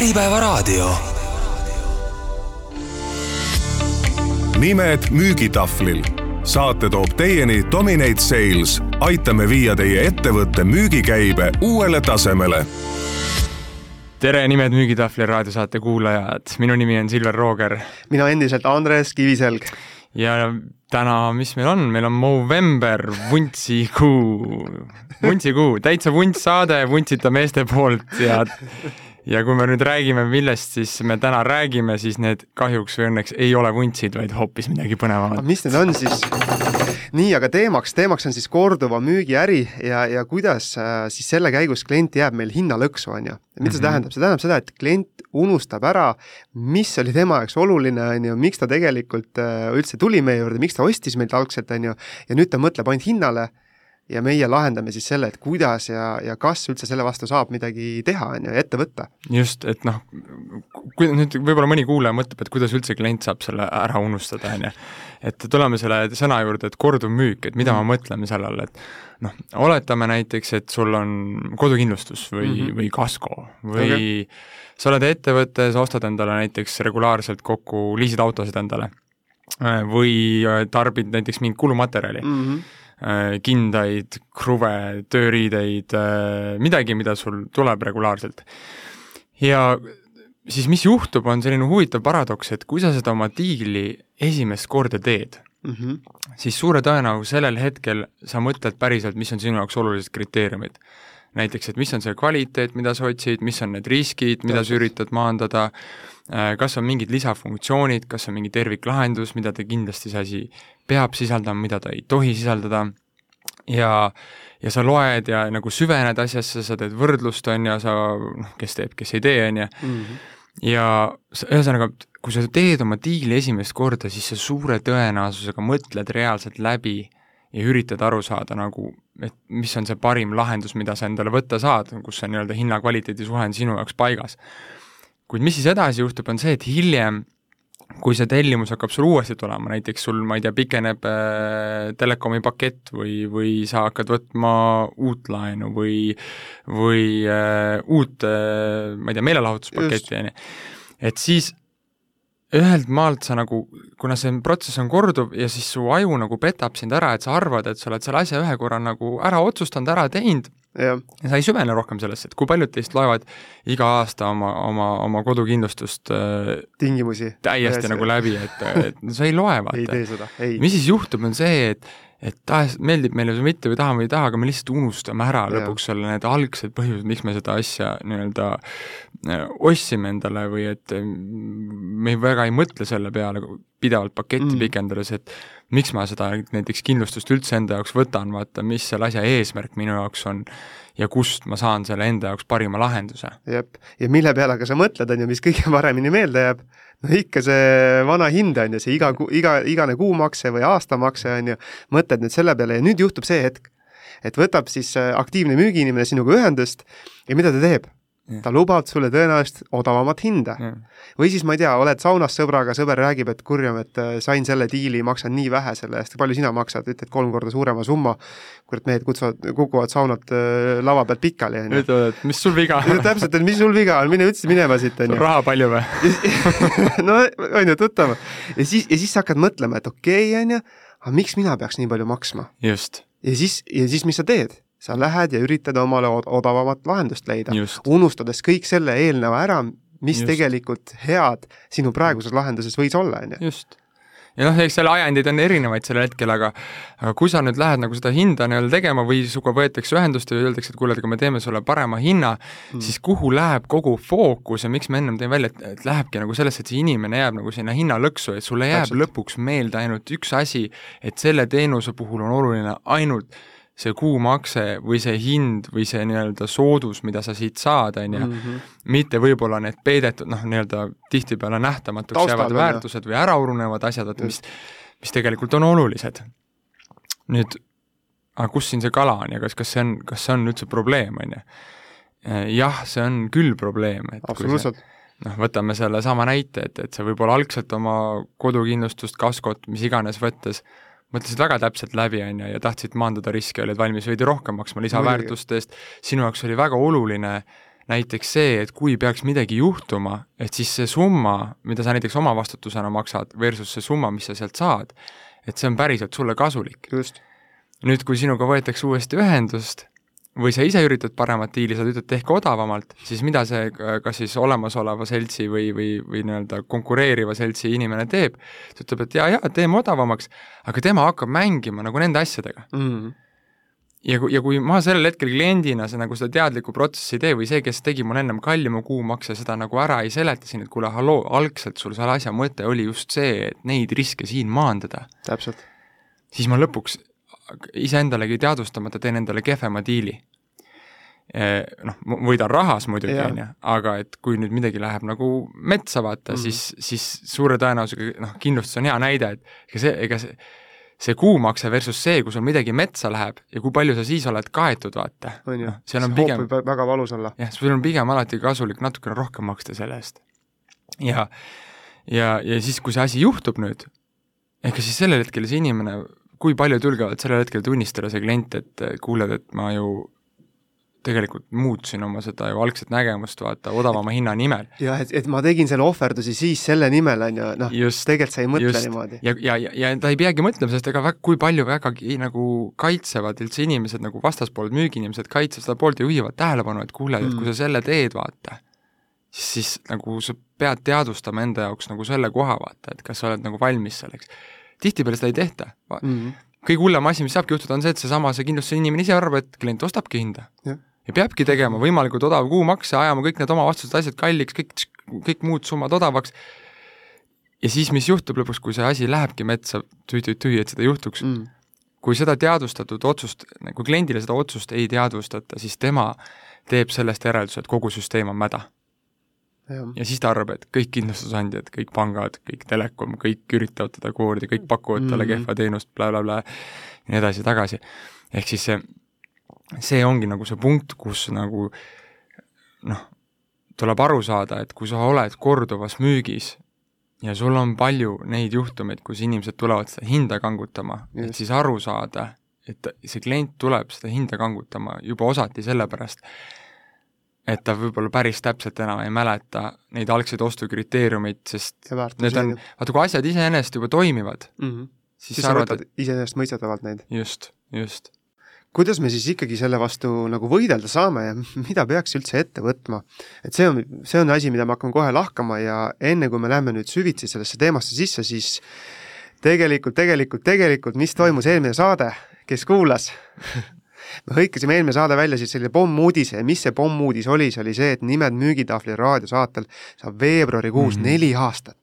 Äripäevaraadio. nimed müügitahvlil. saate toob teieni Dominate Sales. aitame viia teie ettevõtte müügikäibe uuele tasemele. tere, Nimed müügitahvlil raadiosaate kuulajad, minu nimi on Silver Rooger mina endiselt Andres Kiviselg. ja täna, mis meil on, meil on Movember, vuntsikuu, vuntsikuu, täitsa vunts saade vuntsita meeste poolt ja ja kui me nüüd räägime, millest siis me täna räägime, siis need kahjuks või õnneks ei ole vuntsid, vaid hoopis midagi põnevamat. mis need on siis? nii, aga teemaks, teemaks on siis korduva müügiäri ja, ja kuidas äh, siis selle käigus klient jääb meil hinnalõksu, on ju. mida see Mhm. tähendab, see tähendab seda, et klient unustab ära, mis oli tema jaoks oluline, on ju, miks ta tegelikult äh, üldse tuli meie juurde, miks ta ostis meilt algselt, on ju, ja nüüd ta mõtleb ainult hinnale ja meie lahendame siis selle, et kuidas ja, ja kas üldse selle vastu saab midagi teha, on ju, ette võtta. just, et noh, kui nüüd võib-olla mõni kuulaja mõtleb, et kuidas üldse klient saab selle ära unustada, on ju. et tuleme selle sõna juurde, et korduvmüük, et mida ma mõtlen selle all, et noh, oletame näiteks, et sul on kodukindlustus või mm. -hmm. või kasko või okay. sa oled ettevõte, sa ostad endale näiteks regulaarselt kokku, liisid autosid endale või tarbid näiteks mingit kulumaterjali mm. -hmm. Äh, kindaid, kruve, tööriideid, midagi, mida sul tuleb regulaarselt. ja siis mis juhtub, on selline huvitav paradoks, et kui sa seda oma diili esimest korda teed, Mm -hmm. siis suure tõenäosusega sellel hetkel sa mõtled päriselt, mis on sinu jaoks olulised kriteeriumid. näiteks, et mis on see kvaliteet, mida sa otsid, mis on need riskid, mida sa üritad maandada, kas on mingid lisafunktsioonid, kas on mingi terviklahendus, mida ta kindlasti see asi peab sisaldama, mida ta ei tohi sisaldada, ja ja sa loed ja nagu süvened asjasse, sa teed võrdlust, on ju, sa noh, kes teeb, kes ei tee, on ju, Mm -hmm. ja ühesõnaga, kui sa teed oma diili esimest korda, siis sa suure tõenäosusega mõtled reaalselt läbi ja üritad aru saada nagu, et mis on see parim lahendus, mida sa endale võtta saad, kus see nii-öelda hinna-kvaliteedi suhe on sinu jaoks paigas. kuid mis siis edasi juhtub, on see, et hiljem kui see tellimus hakkab sul uuesti tulema, näiteks sul, ma ei tea, pikeneb äh, telekomi pakett või, või sa hakkad võtma uut laenu või või äh, uut äh,, ma ei tea, meelelahutuspaketti, on ju, et siis ühelt maalt sa nagu, kuna see protsess on korduv ja siis su aju nagu petab sind ära, et sa arvad, et sa oled selle asja ühe korra nagu ära otsustanud, ära teinud, ja sa ei süvene rohkem sellesse, et kui paljud teist loevad iga aasta oma, oma, oma kodukindlustust äh, tingimusi. täiesti nagu läbi, et, et sa ei loe, ei vaata. tee seda, ei. mis siis juhtub, on see, et et tahes, meeldib meile või mitte või tahame või ei taha, aga me lihtsalt unustame ära Jaa. lõpuks selle, need algsed põhjused, miks me seda asja nii-öelda äh, ostsime endale või et äh, me väga ei mõtle selle peale pidevalt paketti Mm. mm. pikendades, et miks ma seda näiteks kindlustust üldse enda jaoks võtan, vaata, mis selle asja eesmärk minu jaoks on ja kust ma saan selle enda jaoks parima lahenduse. jep, ja mille peale ka sa mõtled, on ju, mis kõige paremini meelde jääb, no ikka see vana hind, on ju, see iga kuu, iga, igane kuumakse või aastamakse, on ju, mõtled nüüd selle peale ja nüüd juhtub see hetk, et võtab siis äh, aktiivne müügiinimene sinuga ühendust ja mida ta teeb? Ta lubab sulle tõenäoliselt odavamat hinda. või siis ma ei tea, oled saunas sõbraga, sõber räägib, et kurjam, et äh, sain selle diili, maksan nii vähe selle eest, palju sina maksad, ütled kolm korda suurema summa, kurat, mehed kutsuvad, kukuvad saunad äh, lava pealt pikali, on ju. ütlevad, et mis sul viga täpselt, et mis sul viga on, mine üldse minema siit, on ju. raha palju või? no on ju, tuttav. ja siis, ja siis sa hakkad mõtlema, et okei okay,, on ju, aga miks mina peaks nii palju maksma? just, ja siis, ja siis mis sa teed? Sa lähed ja üritad omale od- odavamat lahendust leida, unustades kõik selle eelneva ära, mis Just. Tegelikult head sinu praeguses lahenduses võis olla, on ju. just. ja noh, eks selle ajendid on erinevaid sellel hetkel, aga aga kui sa nüüd lähed nagu seda hinda nii-öelda tegema või sinuga võetakse ühendust ja öeldakse, et kuule, et aga me teeme sulle parema hinna mm., siis kuhu läheb kogu fookus ja miks ma ennem tõin välja, et, et lähebki nagu sellesse, et see inimene jääb nagu sinna hinnalõksu, et sulle jääb Täpselt. lõpuks meelde ainult üks asi, et selle teenuse puhul on oluline ainult see kuumakse või see hind või see nii-öelda soodus, mida sa siit saad, on ju, Mhm. mitte võib-olla need peidetud noh, nii-öelda tihtipeale nähtamatuks Taustal jäävad jah. väärtused või äraurunevad asjad, et mis, mis tegelikult on olulised. nüüd, aga kus siin see kala on ja kas, kas see on, kas see on üldse probleem, on ju? jah, see on küll probleem, et absoluutselt. noh, võtame sellesama näite, et, et sa võib-olla algselt oma kodukindlustust, kaskot, mis iganes võttes, mõtlesid väga täpselt läbi, on ju, ja tahtsid maandada riske, olid valmis veidi rohkem maksma lisaväärtuste eest, sinu jaoks oli väga oluline näiteks see, et kui peaks midagi juhtuma, et siis see summa, mida sa näiteks omavastutusena maksad, versus see summa, mis sa sealt saad, et see on päriselt sulle kasulik. nüüd, kui sinuga võetakse uuesti ühendust või sa ise üritad paremat diili, sa ütled tehke odavamalt, siis mida see kas siis olemasoleva seltsi või, või, või nii-öelda konkureeriva seltsi inimene teeb, ta ütleb, et jaa, jaa, teeme odavamaks, aga tema hakkab mängima nagu nende asjadega mm. ja kui, ja kui ma sellel hetkel kliendina see nagu seda teadlikku protsessi ei tee või see, kes tegi mul ennem kallima kuumakse, seda nagu ära ei seleta siin, et kuule, halloo, algselt sul selle asja mõte oli just see, et neid riske siin maandada, täpselt. siis ma lõpuks iseendalegi teadvustamata teen endale kehvema diili. Noh, võidan rahas muidugi, on ju, aga et kui nüüd midagi läheb nagu metsa, vaata mm, -hmm. siis, siis suure tõenäosusega noh, kindlustus on hea näide, et ega see, ega see see kuumakse versus see, kui sul midagi metsa läheb ja kui palju sa siis oled kaetud, vaata. on ju, Noh, see hoop pigem, võib väga valus olla. jah, sul on pigem alati kasulik natukene rohkem maksta selle eest. ja, ja, ja siis, kui see asi juhtub nüüd, ega siis sellel hetkel see inimene kui paljud julgevad sellel hetkel tunnistada, see klient, et kuuled, et ma ju tegelikult muutsin oma seda ju algset nägemust, vaata, odavama hinna nimel. jah, et, et ma tegin selle ohverdusi siis selle nimel, on ju, noh, tegelikult sa ei mõtle just. niimoodi. ja, ja, ja, ja ta ei peagi mõtlema, sest ega väga, kui palju vägagi nagu kaitsevad üldse inimesed nagu vastaspooled, müügiinimesed kaitsevad seda poolt ja juhivad tähelepanu, et kuule mm., et kui sa selle teed, vaata, siis, siis nagu sa pead teadvustama enda jaoks nagu selle koha, vaata, et kas sa oled nagu valmis selleks. Tihtipeale seda ei tehta mm. -hmm kõige hullem asi, mis saabki juhtuda, on see, et seesama, see kindlustuse inimene ise arvab, et klient ostabki hinda ja ja peabki tegema võimalikult odav kuumakse, ajama kõik need omavastused asjad kalliks, kõik, kõik muud summad odavaks, ja siis, mis juhtub lõpuks, kui see asi lähebki metsa tüü-tüü-tüü, et seda juhtuks mm., kui seda teadvustatud otsust, kui kliendile seda otsust ei teadvustata, siis tema teeb sellest järelduse, et kogu süsteem on mäda. Ja siis ta arvab, et kõik kindlustusandjad, kõik pangad, kõik telekom, kõik üritavad teda koorida, kõik pakuvad talle Mhm. kehva teenust bla, bla, blablabla ja nii edasi-tagasi. ehk siis see see ongi nagu see punkt, kus nagu noh, tuleb aru saada, et kui sa oled korduvas müügis ja sul on palju neid juhtumeid, kus inimesed tulevad seda hinda kangutama, et siis aru saada, et see klient tuleb seda hinda kangutama juba osati sellepärast, et ta võib-olla päris täpselt enam ei mäleta neid algseid ostukriteeriumeid, sest need on, vaata kui asjad iseenesest juba toimivad mm, -hmm. siis, siis sa võtad iseenesestmõistetavalt neid. just, just kuidas me siis ikkagi selle vastu nagu võidelda saame ja mida peaks üldse ette võtma? et see on, see on asi, mida me hakkame kohe lahkama ja enne, kui me läheme nüüd süvitsi sellesse teemasse sisse, siis tegelikult, tegelikult, tegelikult, mis toimus eelmine saade, kes kuulas me hõikasime eelmine saade välja siis selle pommuudise ja mis see pommuudis oli, see oli see, et Nimed müügitahvli raadiosaatel saab veebruarikuus mm neli aastat.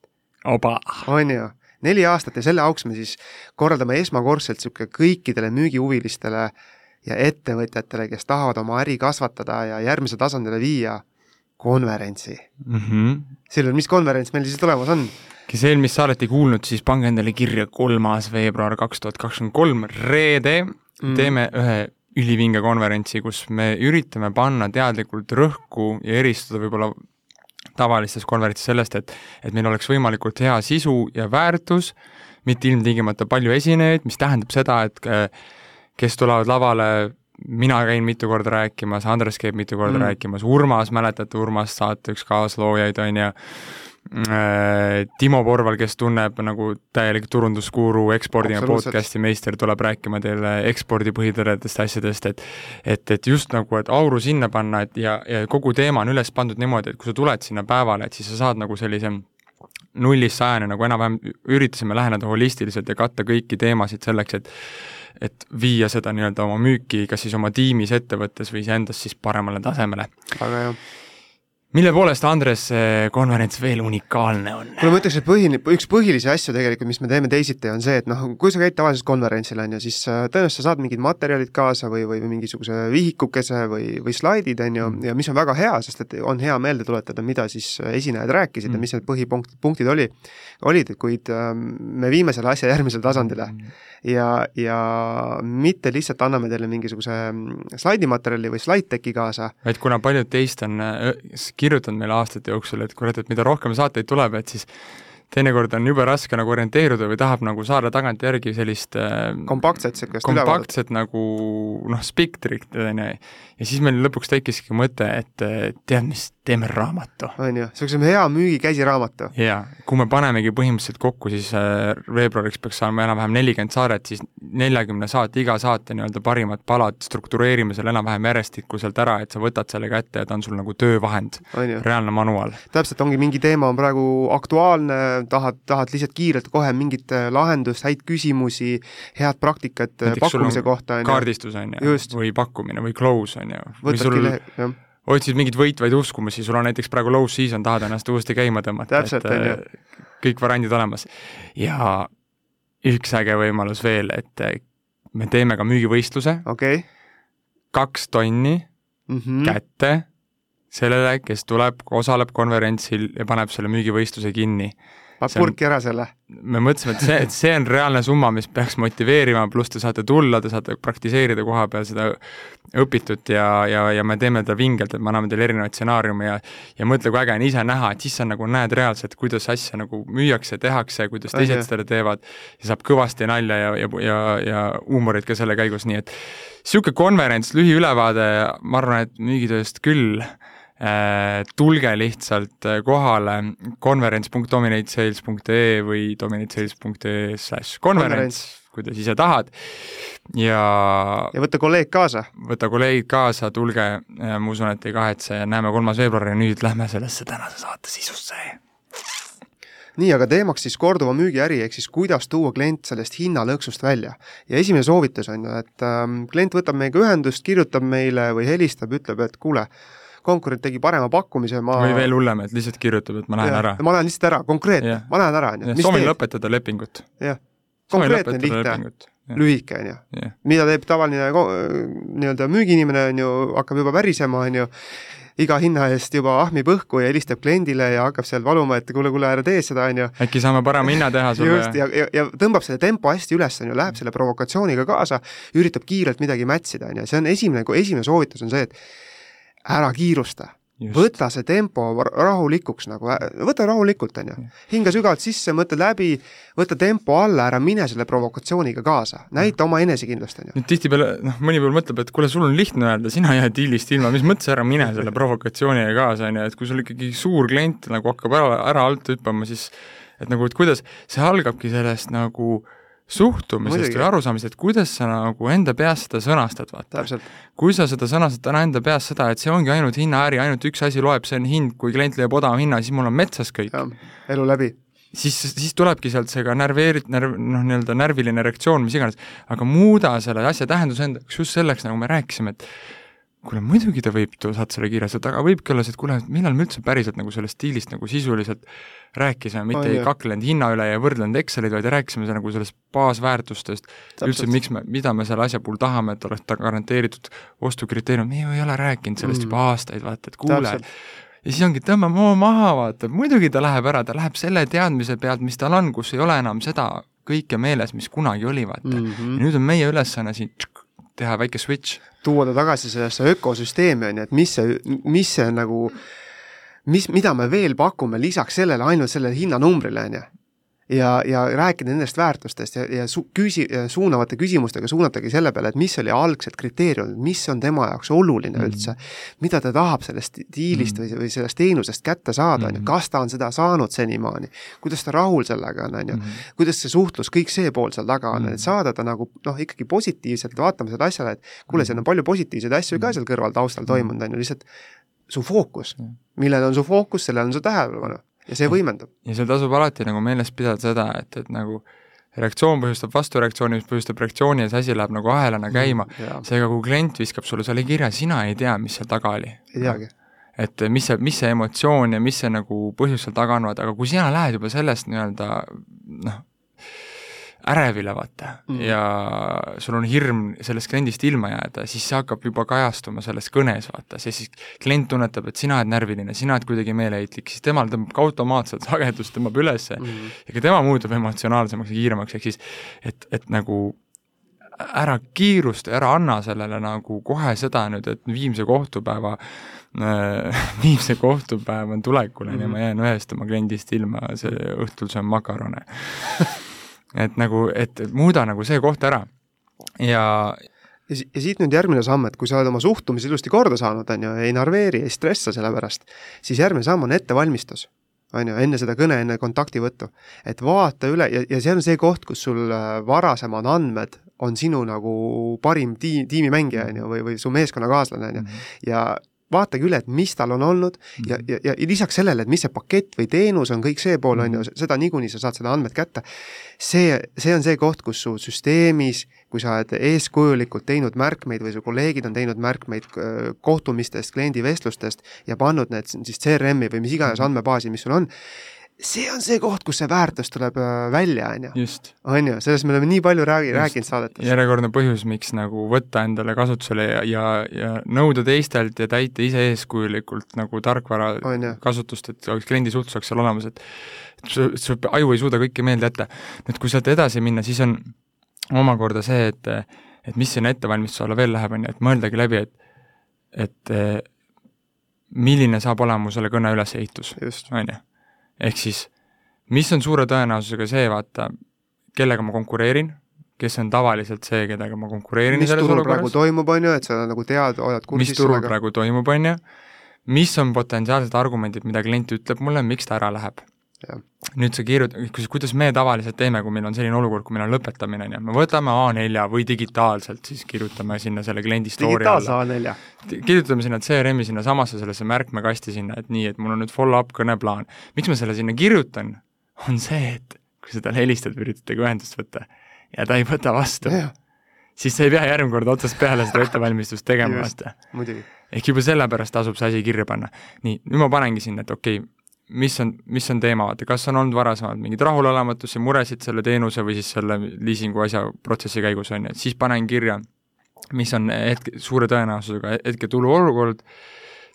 on ju, neli aastat ja selle auks me siis korraldame esmakordselt niisugune kõikidele müügihuvilistele ja ettevõtjatele, kes tahavad oma äri kasvatada ja järgmisele tasandile viia, konverentsi mm. -hmm. Silver, mis konverents meil siis tulemas on? kes eelmist saadet ei kuulnud, siis pange endale kirja kolmas veebruar kaks tuhat kakskümmend kolm, reede mm. teeme ühe ülivinge konverentsi, kus me üritame panna teadlikult rõhku ja eristuda võib-olla tavalistes konverentsis sellest, et, et meil oleks võimalikult hea sisu ja väärtus, mitte ilmtingimata palju esinejaid, mis tähendab seda, et kes tulevad lavale, mina käin mitu korda rääkimas, Andres käib mitu korda mm. rääkimas, Urmas, mäletate Urmast, saate üks kaasloojaid, on ju, Timo Porval, kes tunneb nagu täielik turundusguru, ekspordi ja podcast'i meister, tuleb rääkima teile ekspordi põhitõdedest asjadest, et et, et just nagu, et auru sinna panna, et ja, ja kogu teema on üles pandud niimoodi, et kui sa tuled sinna päevale, et siis sa saad nagu sellise nullist sajani nagu enam-vähem üritasime läheneda holistiliselt ja katta kõiki teemasid selleks, et et viia seda nii-öelda oma müüki kas siis oma tiimis, ettevõttes või iseendas siis paremale tasemele. väga hea mille poolest, Andres, see konverents veel unikaalne on? kuule, ma ütleks, et põhiline, üks põhilisi asju tegelikult, mis me teeme teisiti, on see, et noh, kui sa käid tavaliselt konverentsil, on ju, siis tõenäoliselt sa saad mingid materjalid kaasa või, või mingisuguse vihikukese või, või slaidid, on ju, ja mis on väga hea, sest et on hea meelde tuletada, mida siis esinejad rääkisid mm. ja mis need põhipunktid, punktid oli, olid, kuid äh, me viime selle asja järgmisele tasandile mm. ja, ja mitte lihtsalt anname teile mingisuguse slaidimaterjali või slide-deck'i kaasa. vaid kuna paljud teist on kirjutanud meile aastate jooksul, et kurat, et mida rohkem saateid tuleb, et siis teinekord on jube raske nagu orienteeruda või tahab nagu saada tagantjärgi sellist äh, kompaktset niisugust kompaktset nagu noh, spektrit, on ju, ja siis meil lõpuks tekkiski mõte, et tead mis, teeme raamatu. on ju, niisuguse hea müügikäsiraamatu. jaa, kui me panemegi põhimõtteliselt kokku, siis äh, veebruariks peaks saama enam-vähem nelikümmend saadet, siis neljakümne saate, iga saate nii-öelda parimad palad struktureerime selle enam-vähem järjestikuselt ära, et sa võtad selle kätte ja ta on sul nagu töövahend, reaalne manual. täpselt, ongi mingi teema on praegu aktuaalne, tahad, tahad lihtsalt kiirelt kohe mingit äh, lahendust, häid küsimusi, head praktikat äh, Näiteks pakkumise kohta, on ju. kaardistus, on ju, või pakkumine või close, on ju. võtadki lehe, jah otsid mingeid võitvaid uskumusi, sul on näiteks praegu low season, tahad ennast uuesti käima tõmmata, et äh, kõik variandid olemas. ja üks äge võimalus veel, et äh, me teeme ka müügivõistluse okay., kaks tonni mm -hmm. kätte sellele, kes tuleb, osaleb konverentsil ja paneb selle müügivõistluse kinni paned purki ära selle? me mõtlesime, et see, et see on reaalne summa, mis peaks motiveerima, pluss te saate tulla, te saate praktiseerida koha peal seda õpitut ja, ja, ja me teeme ta vingelt, et me anname teile erinevaid stsenaariume ja ja mõtle, kui äge on ise näha, et siis sa nagu näed reaalselt, kuidas asja nagu müüakse, tehakse, kuidas teised seda teevad. Ja saab kõvasti nalja ja, ja, ja, ja huumorit ka selle käigus, nii et niisugune konverents, lühiülevaade, ma arvan, et müügitööst küll tulge lihtsalt äh, kohale konverents.dominatesales.ee või dominatesales.ee slaš konverents, kuidas ise tahad, ja ja võta kolleeg kaasa. võta kolleegid kaasa, tulge, äh, ma usun, et ei kahetse ja näeme kolmas veebruar ja nüüd lähme sellesse tänase saate sisusse nii, aga teemaks siis korduva müügiäri, ehk siis kuidas tuua klient sellest hinnalõksust välja. ja esimene soovitus on ju, et ähm, klient võtab meiega ühendust, kirjutab meile või helistab, ütleb, et kuule, konkurent tegi parema pakkumise, ma või veel hullem, et lihtsalt kirjutab, et ma lähen ja, ära. ma lähen lihtsalt ära, konkreetne, ma lähen ära, on ju. soovin lõpetada lepingut. jah, konkreetne, lihtne, lühike, on ju. mida teeb tavaline nii-öelda müügiinimene, on ju, hakkab juba värisema, on ju, iga hinna eest juba ahmib õhku ja helistab kliendile ja hakkab seal valuma, et kuule, kuule, ära tee seda, on ju. äkki saame parema hinna teha sulle. just, ja, ja, ja tõmbab selle tempo hästi üles, on ju, läheb selle provokatsiooniga kaasa, üritab kiirelt midagi match ida, on ju, see on esimene, esimene soovitus on see, et ära kiirusta. võta see tempo rahulikuks nagu, võta rahulikult, on ju. hinga sügavalt sisse, mõtle läbi, võta tempo alla, ära mine selle provokatsiooniga kaasa, näita oma enesekindlust, on ju. tihtipeale, noh, mõni pool mõtleb, et kuule, sul on lihtne öelda, sina jääd diilist ilma, mis mõttes ära mine selle provokatsiooniga kaasa, on ju, et kui sul ikkagi suur klient nagu hakkab ära, ära alt hüppama, siis et nagu, et kuidas, see algabki sellest nagu äh, suhtumisest või arusaamisest, et kuidas sa nagu enda peas seda sõnastad, vaata. kui sa seda sõnastad täna enda peas seda, et see ongi ainult hinnaäri, ainult üks asi loeb, see on hind, kui klient leiab odava hinna, siis mul on metsas kõik. elu läbi. siis, siis tulebki sealt see ka närveerit-, närv, noh, nii-öelda närviline reaktsioon, mis iganes, aga muuda selle asja tähendus endaks just selleks, nagu me rääkisime, et kuule, muidugi ta võib, selle kirjastada, aga võibki olla see, et kuule, millal me üldse päriselt nagu sellest stiilist nagu sisuliselt rääkisime, mitte oh, ei kaklenud hinna üle ja võrdlenud Excelid, vaid rääkisime nagu sellest baasväärtustest, üldse miks me, mida me selle asja puhul tahame, et oleks ta garanteeritud ostukriteerium, me ju ei ole rääkinud sellest mm. juba aastaid, vaata, et kuule, ja siis ongi, tõmba moo maha, vaata, muidugi ta läheb ära, ta läheb selle teadmise pealt, mis tal on, kus ei ole enam seda kõike meeles, mis kunagi oli, vaata mm. -hmm. ja nüüd on meie ülesanne siin tšk, teha väike switch. tuua ta tagasi sellesse ökosüsteemi, on ju, et mis see, mis see nagu mis, mida me veel pakume lisaks sellele, ainult sellele hinnanumbrile, on ju ja, ja rääkida nendest väärtustest ja, ja su-, küsi-, suunavate küsimustega suunatagi selle peale, et mis oli algsed kriteeriumid, mis on tema jaoks oluline mm -hmm. üldse, mida ta tahab sellest diilist mm -hmm. või, või sellest teenusest kätte saada, on ju, mhm. kas ta on seda saanud senimaani, kuidas ta rahul sellega on, on ju, mhm. kuidas see suhtlus, kõik see pool seal taga on mm, -hmm. et saada ta nagu noh, ikkagi positiivselt vaatama sellele asjale, et kuule, seal on palju positiivseid asju ka seal kõrval taustal toimunud, on ju, lihtsalt su fookus, millel on su fookus, sellel on su tähelepanu ja see võimendab. ja seal tasub alati nagu meeles pidada seda, et, et nagu reaktsioon põhjustab vastureaktsiooni, mis põhjustab reaktsiooni ja see asi läheb nagu ahelana käima mm,, seega kui klient viskab sulle selle kirja, sina ei tea, mis seal taga oli. ei teagi. et mis see, mis see emotsioon ja mis see nagu põhjus seal taga on, aga kui sina lähed juba sellest nii-öelda noh, ärevile, vaata mm., ja sul on hirm sellest kliendist ilma jääda, siis see hakkab juba kajastuma selles kõnes, vaata, see siis klient tunnetab, et sina oled närviline, sina oled kuidagi meeleheitlik, siis temal tõmbab ka automaatselt sagedust tõmbab ülesse mm. ja ka tema muutub emotsionaalsemaks ja kiiremaks, ehk siis et, et nagu ära kiirusta, ära anna sellele nagu kohe seda nüüd, et viimse kohtupäeva äh,, viimse kohtupäev on tulekul, on ju, Mhm. ma jään ühest oma kliendist ilma, see õhtul söön makarone et nagu, et muuda nagu see koht ära ja ja, si- ja siit nüüd järgmine samm, et kui sa oled oma suhtumise ilusti korda saanud, on ju, ei narveeri, ei stressa selle pärast, siis järgmine samm on ettevalmistus. on ju, enne seda kõne, enne kontaktivõttu. et vaata üle ja, ja see on see koht, kus sul äh, varasemad andmed on sinu nagu parim tiim, tiimimängija, on ju, või, või su meeskonnakaaslane, on ju, ja vaatagi üle, et mis tal on olnud ja, ja, ja lisaks sellele, et mis see pakett või teenus on, kõik see pool, on ju, seda niikuinii sa saad seda andmed kätte. see, see on see koht, kus su süsteemis, kui sa oled eeskujulikult teinud märkmeid või su kolleegid on teinud märkmeid kohtumistest, kliendivestlustest ja pannud need siis CRM-i või mis iganes andmebaasi, mis sul on, see on see koht, kus see väärtus tuleb äh, välja, on ju. on ju, sellest me oleme nii palju räägi-, rääkinud saadetes. järjekordne põhjus, miks nagu võtta endale kasutusele ja, ja, ja nõuda teistelt ja täita ise eeskujulikult nagu tarkvara On kasutust, et oleks kliendi suhtlus oleks seal olemas, et su, su aju ei suuda kõike meelde jätta. nüüd kui sealt edasi minna, siis on omakorda see, et et mis sinna ettevalmistuse alla veel läheb, on ju, et mõeldagi läbi, et et eh, milline saab olema mu selle kõne ülesehitus on ju. Ehk siis, mis on suure tõenäosusega see, vaata, kellega ma konkureerin, kes on tavaliselt see, kellega ma konkureerin mis turul praegu toimub, on ju, et sa nagu tead, oled mis kursis turul sellega. praegu toimub, on ju, mis on potentsiaalsed argumendid, mida klient ütleb mulle, miks ta ära läheb. Jah. nüüd sa kirjut-, kuidas me tavaliselt teeme, kui meil on selline olukord, kui meil on lõpetamine, on ju, me võtame A4 või digitaalselt, siis kirjutame sinna selle kliendi story digitaalse alla A4. kirjutame sinna CRM-i sinnasamasse sellesse märkmekasti sinna, et nii, et mul on nüüd follow-up kõneplaan. miks ma selle sinna kirjutan, on see, et kui sa talle helistad või üritad temaga ühendust võtta ja ta ei võta vastu, jah, siis sa ei pea järgmine kord otsast peale seda ettevalmistust tegema, vaata. ehk juba sellepärast tasub see asi kirja panna. nii, nüüd ma panengi sinna, et okei okay,, mis on, mis on teema, vaata, kas on olnud varasemalt mingeid rahulolematusi, muresid selle teenuse või siis selle liisingu asja protsessi käigus, on ju, et siis panen kirja, mis on hetke, suure tõenäosusega hetketulu olukord,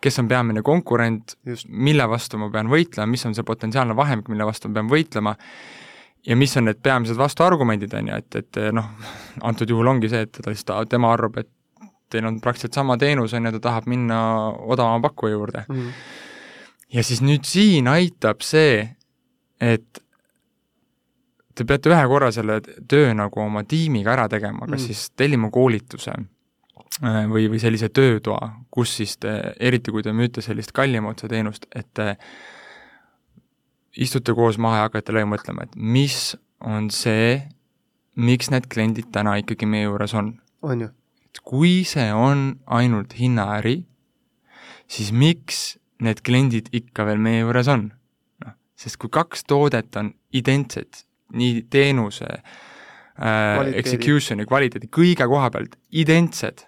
kes on peamine konkurent, mille vastu ma pean võitlema, mis on see potentsiaalne vahemik, mille vastu ma pean võitlema, ja mis on need peamised vastuargumendid, on ju, et, et noh, antud juhul ongi see, et ta lihtsalt, tema arvab, et teil on praktiliselt sama teenus, on ju, ta tahab minna odavama pakkuja juurde. Mhm. Ja siis nüüd siin aitab see, et te peate ühe korra selle töö nagu oma tiimiga ära tegema, kas Mm. siis tellima koolituse äh, või, või sellise töötoa, kus siis te, eriti kui te müüte sellist kallima otsa teenust, et te istute koos maha ja hakkate läbi mõtlema, et mis on see, miks need kliendid täna ikkagi meie juures on. on ju, et kui see on ainult hinnaäri, siis miks need kliendid ikka veel meie juures on? noh, sest kui kaks toodet on identsed, nii teenuse äh, Kvaliteedi. execution'i, kvaliteedi, kõige koha pealt identsed,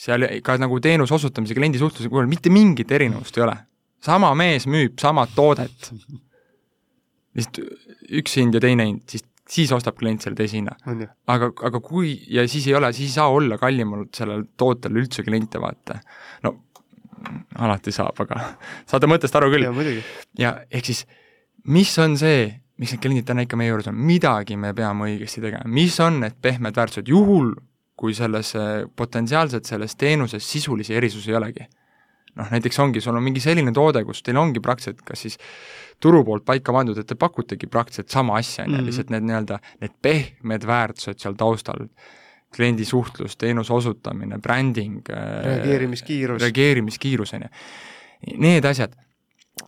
seal ka nagu teenuse osutamise, kliendi suhtluse puhul mitte mingit erinevust ei ole. sama mees müüb samat toodet, lihtsalt üks hind ja teine hind, siis, siis ostab klient selle teise hinna aga, aga kui, ja siis ei ole, siis ei saa olla kallimal sellel tootel üldse kliente, vaata. no alati saab, aga saate mõttest aru küll. ja ja ehk siis, mis on see, miks need kliendid täna ikka meie juures on, midagi me peame õigesti tegema, mis on need pehmed väärtused, juhul kui selles eh, potentsiaalselt selles teenuses sisulisi erisusi ei olegi. noh, näiteks ongi, sul on mingi selline toode, kus teil ongi praktiliselt kas siis turu poolt paika pandud, et te pakutegi praktiliselt sama asja, on ju, Mhm. lihtsalt need nii-öelda, need pehmed väärtused seal taustal, kliendi suhtlus, teenuse osutamine, bränding, reageerimiskiirus, reageerimiskiirus, on ju. Need asjad.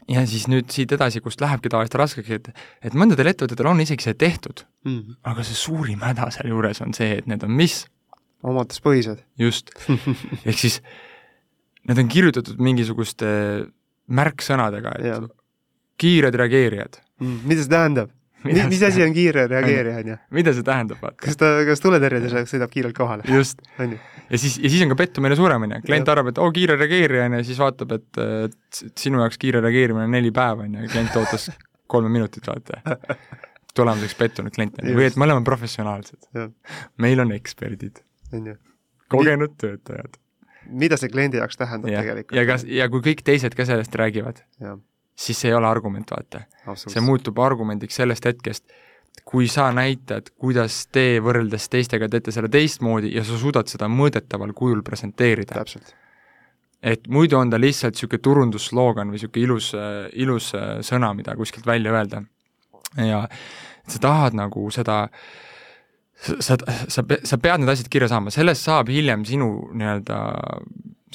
ja siis nüüd siit edasi, kust lähebki tavaliselt raskeks, et et mõndadel ettevõtetel on isegi see tehtud, Mhm. aga see suurim häda sealjuures on see, et need on mis? omaduspõhised, just. ehk siis need on kirjutatud mingisuguste märksõnadega, et Jah. kiired reageerijad. mida see tähendab? Mis see asi on kiire reageerija, on ju? mida see tähendab, vaata? kas ta, kas tuletõrjedes sõidab kiirelt kohale, just. ja siis, ja siis on ka pettumine suurem, on ju, klient Jah. arvab, et oo, kiire reageerija, on ju, ja siis vaatab, et et sinu jaoks kiire reageerimine on neli päeva, on ju, ja klient ootas kolme minutit, vaata. tulemuseks pettunud klient, on ju, või et me oleme professionaalsed. Meil on eksperdid, kogenud töötajad. mida see kliendi jaoks tähendab ja, tegelikult? ja kas, ja kui kõik teised ka sellest räägivad, jah, siis see ei ole argument, vaata. see muutub argumendiks sellest hetkest, kui sa näitad, kuidas te võrreldes teistega teete selle teistmoodi ja sa suudad seda mõõdetaval kujul presenteerida. täpselt. et muidu on ta lihtsalt niisugune turundusloogan või niisugune ilus, ilus sõna, mida kuskilt välja öelda. ja sa tahad nagu seda sa, sa, sa, sa pead need asjad kirja saama, sellest saab hiljem sinu nii-öelda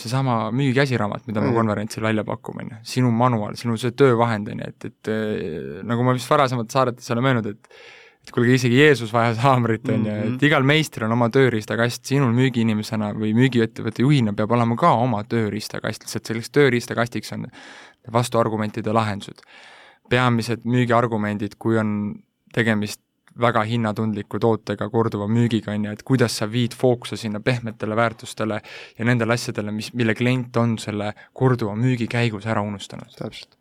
seesama müügikäsiraamat, mida me mm. konverentsil välja pakume, on ju, sinu manual, sinu see töövahend, on ju, et, et eh, nagu ma vist varasemalt saadetes olen öelnud, et et kuulge, isegi Jeesus vajas haamrit, on ju, et mhm. igal meistril on oma tööriistakast, sinul müügiinimesena või müügiettevõtte juhina peab olema ka oma tööriistakast, lihtsalt selleks tööriistakastiks on vastuargumentide lahendused. peamised müügiargumendid, kui on tegemist väga hinnatundliku tootega, korduva müügiga, on ju, et kuidas sa viid fookuse sinna pehmetele väärtustele ja nendele asjadele, mis, mille klient on selle korduva müügi käigus ära unustanud. täpselt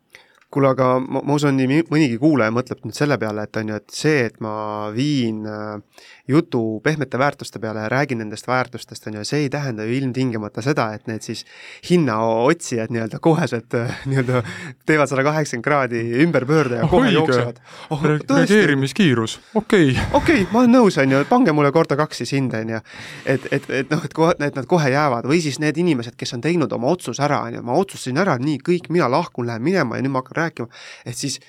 kuule, aga ma, ma usun, nii mõnigi kuulaja mõtleb nüüd selle peale, et on ju, et see, et ma viin äh, jutu pehmete väärtuste peale ja räägin nendest väärtustest, on ju, see ei tähenda ju ilmtingimata seda, et need siis hinnaotsijad nii-öelda koheselt äh, nii-öelda teevad sada kaheksakümmend kraadi ümberpöörde ja kohe jooksevad. Oh,. reageerimiskiirus, okei. Okay.. okei okay,, ma olen nõus, on ju, pange mulle korda kaks siis hinde, on ju. et, et, et noh, et kohe, et nad kohe jäävad. Või siis need inimesed, kes on teinud oma otsuse ära, on ju, ma otsustasin ära, nii, kõik, mina lahkun, lähen minema ja nüüd ma hakkan rääkima, et siis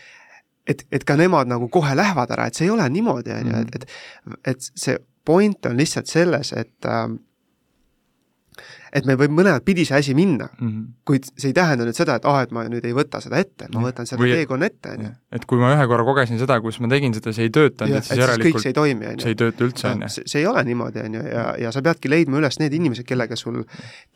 et, et ka nemad nagu kohe lähevad ära, et see ei ole niimoodi, on ju, et, et et see point on lihtsalt selles, et äh, et meil võib mõlemad pidi see asi minna mm, -hmm. kuid see ei tähenda nüüd seda, et ah, et ma nüüd ei võta seda ette, ma võtan selle teekonna ette, on ju. et kui ma ühe korra kogesin seda, kus ma tegin seda, see ei töötanud, et siis järelikult kõik see ei toimi, on ju. see ei tööta üldse, on ju. see ei ole niimoodi, on ju, ja, ja sa peadki leidma üles need inimesed, kellega sul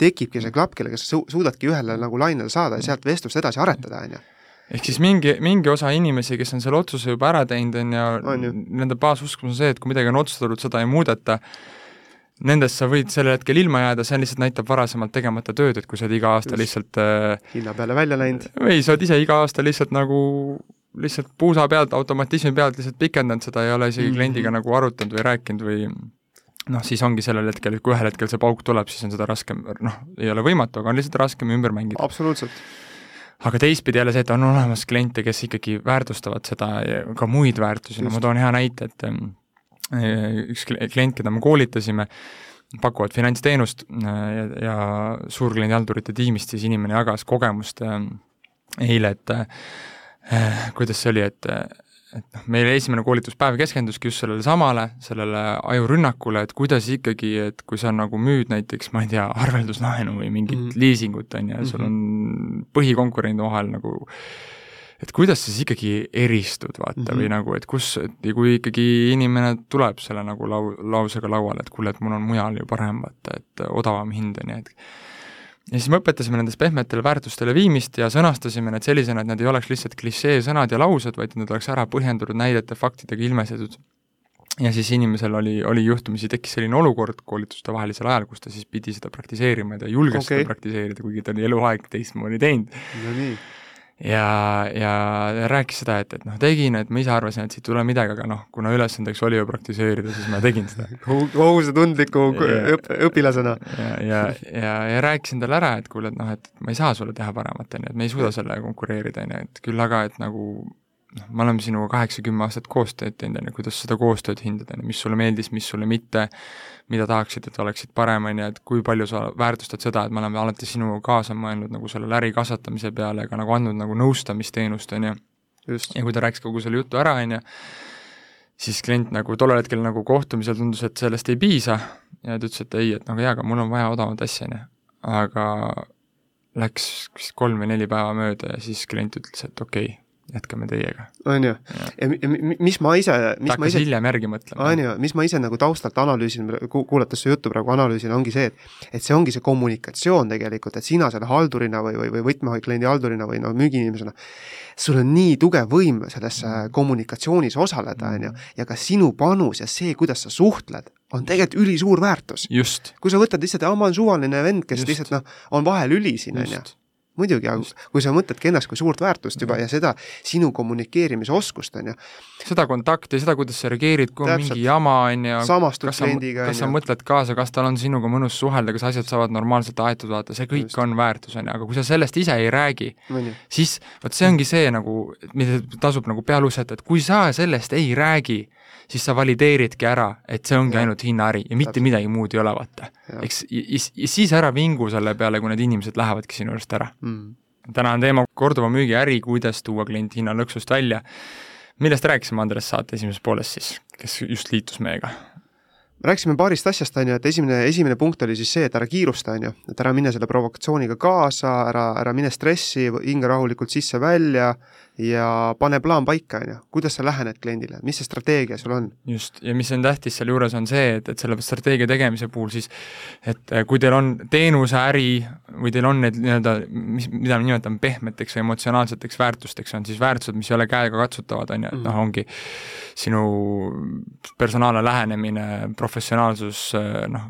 tekibki see klapp, kellega sa su suudadki ühele nagu lainele saada ja sealt vestlust edasi aretada, on ju ehk siis mingi, mingi osa inimesi, kes on selle otsuse juba ära teinud, on ju, nende baasuskumus on see, et kui midagi on otsustatud, seda ei muudeta, nendest sa võid sellel hetkel ilma jääda, see lihtsalt näitab varasemalt tegemata tööd, et kui sa oled iga aasta Just. lihtsalt äh, hinna peale välja läinud. või sa oled ise iga aasta lihtsalt nagu lihtsalt puusa pealt, automatismi pealt lihtsalt pikendanud seda, ei ole isegi mm -hmm. kliendiga nagu arutanud või rääkinud või noh, siis ongi sellel hetkel, et kui ühel hetkel see pauk tuleb, siis on seda raskem, noh, ei ole võimatu, aga on lihtsalt raskem ümber mängida. absoluutselt aga teistpidi jälle see, et on olemas kliente, kes ikkagi väärtustavad seda ja ka muid väärtusi, no ma toon hea näite, et eh, üks klient, keda me koolitasime, pakuvad finantsteenust eh, ja, ja suurkliendihaldurite tiimist siis inimene jagas kogemust eh, eile, et kuidas see oli, et et noh, meil esimene koolituspäev keskenduski just sellele samale, sellele ajurünnakule, et kuidas ikkagi, et kui sa nagu müüd näiteks, ma ei tea, arvelduslaenu või mingit mm -hmm. liisingut, on ju, ja sul mhm. on põhikonkurendi vahel nagu et kuidas sa siis ikkagi eristud, vaata mm, -hmm. või nagu, et kus, et kui ikkagi inimene tuleb selle nagu lau-, lausega lauale, et kuule, et mul on mujal ju parem, vaata, et odavam hind, on ju, et ja siis me õpetasime nendest pehmetele väärtustele viimist ja sõnastasime need sellisena, et need ei oleks lihtsalt klišeesõnad ja laused, vaid need oleks ära põhjendatud näidete, faktidega ilmestatud. ja siis inimesel oli, oli juhtumisi, tekkis selline olukord koolituste vahelisel ajal, kus ta siis pidi seda praktiseerima ja ta julges okay. seda praktiseerida, kuigi ta oli eluaeg teistmoodi teinud. no nii ja, ja rääkis seda, et, et noh, tegin, et ma ise arvasin, et siit ei tule midagi, aga noh, kuna ülesandeks oli ju praktiseerida, siis ma tegin seda. kohusetundliku õp-, õpilasena. ja, ja, ja, ja rääkisin talle ära, et kuule, et noh, et ma ei saa sulle teha paremat, on ju, et me ei suuda sellega konkureerida, on ju, et küll aga, et nagu noh, me oleme sinuga kaheksa-kümme aastat koostööd teinud, on ju, kuidas seda koostööd hindada, mis sulle meeldis, mis sulle mitte, mida tahaksid, et oleksid parem, on ju, et kui palju sa väärtustad seda, et me oleme alati sinuga kaasa mõelnud nagu sellele äri kasvatamise peale, aga nagu andnud nagu nõustamisteenust, on ju. ja kui ta rääkis kogu selle jutu ära, on ju, siis klient nagu tollel hetkel nagu kohtumisel tundus, et sellest ei piisa ja ta ütles, et ei, et nagu jaa, aga mul on vaja odavamat asja, on ju. aga läks vist kolm või neli päeva mööda ja siis klient ütles, et okei okay,, jätkame teiega. on ju, ja mis ma ise, mis ta ma ise hiljem järgi mõtlema. on ju, mis ma ise nagu taustalt analüüsin, kuulates su juttu praegu analüüsin, ongi see, et et see ongi see kommunikatsioon tegelikult, et sina selle haldurina või, või, või võtmekliendi haldurina või no müügiinimesena, sul on nii tugev võim selles mm. kommunikatsioonis osaleda, on ju, ja ka sinu panus ja see, kuidas sa suhtled, on tegelikult ülisuur väärtus. kui sa võtad lihtsalt, aa, ma olen suvaline vend, kes Just. lihtsalt noh, on vahelüli siin, on ju muidugi, aga kui sa mõtledki ennast kui suurt väärtust juba ja seda sinu kommunikeerimisoskust, on ju. seda kontakti, seda, kuidas sa reageerid, kui on mingi jama, on ju, kas sa, kas sa mõtled kaasa, kas tal on sinuga mõnus suhelda, kas asjad saavad normaalselt aetud, vaata, see kõik Just. on väärtus, on ju, aga kui sa sellest ise ei räägi, siis vot see ongi see nagu, mida tasub nagu peale usata, et kui sa sellest ei räägi, siis sa valideeridki ära, et see ongi ja. ainult hinnaäri ja mitte Täpselt. midagi muud ei ole, vaata. eks, ja siis ära vingu selle peale, kui need inimesed lähevadki sinu juurest ära mm.. täna on teema korduva müügi äri, kuidas tuua klient hinnalõksust välja. millest rääkisime, Andres, saate esimeses pooles siis, kes just liitus meiega? Rääkisime paarist asjast, on ju, et esimene, esimene punkt oli siis see, et ära kiirusta, on ju, et ära mine selle provokatsiooniga kaasa, ära, ära mine stressi, hinga rahulikult sisse-välja ja pane plaan paika, on ju, kuidas sa lähened kliendile, mis see strateegia sul on? just, ja mis on tähtis sealjuures, on see, et, et selle strateegia tegemise puhul siis et äh, kui teil on teenuseäri või teil on need nii-öelda, mis, mida me nimetame pehmeteks või emotsionaalseteks väärtusteks, on siis väärtused, mis ei ole käegakatsutavad, on ju, et noh, mhm. ongi sinu personaalne lähenemine, professionaalsus, äh, noh,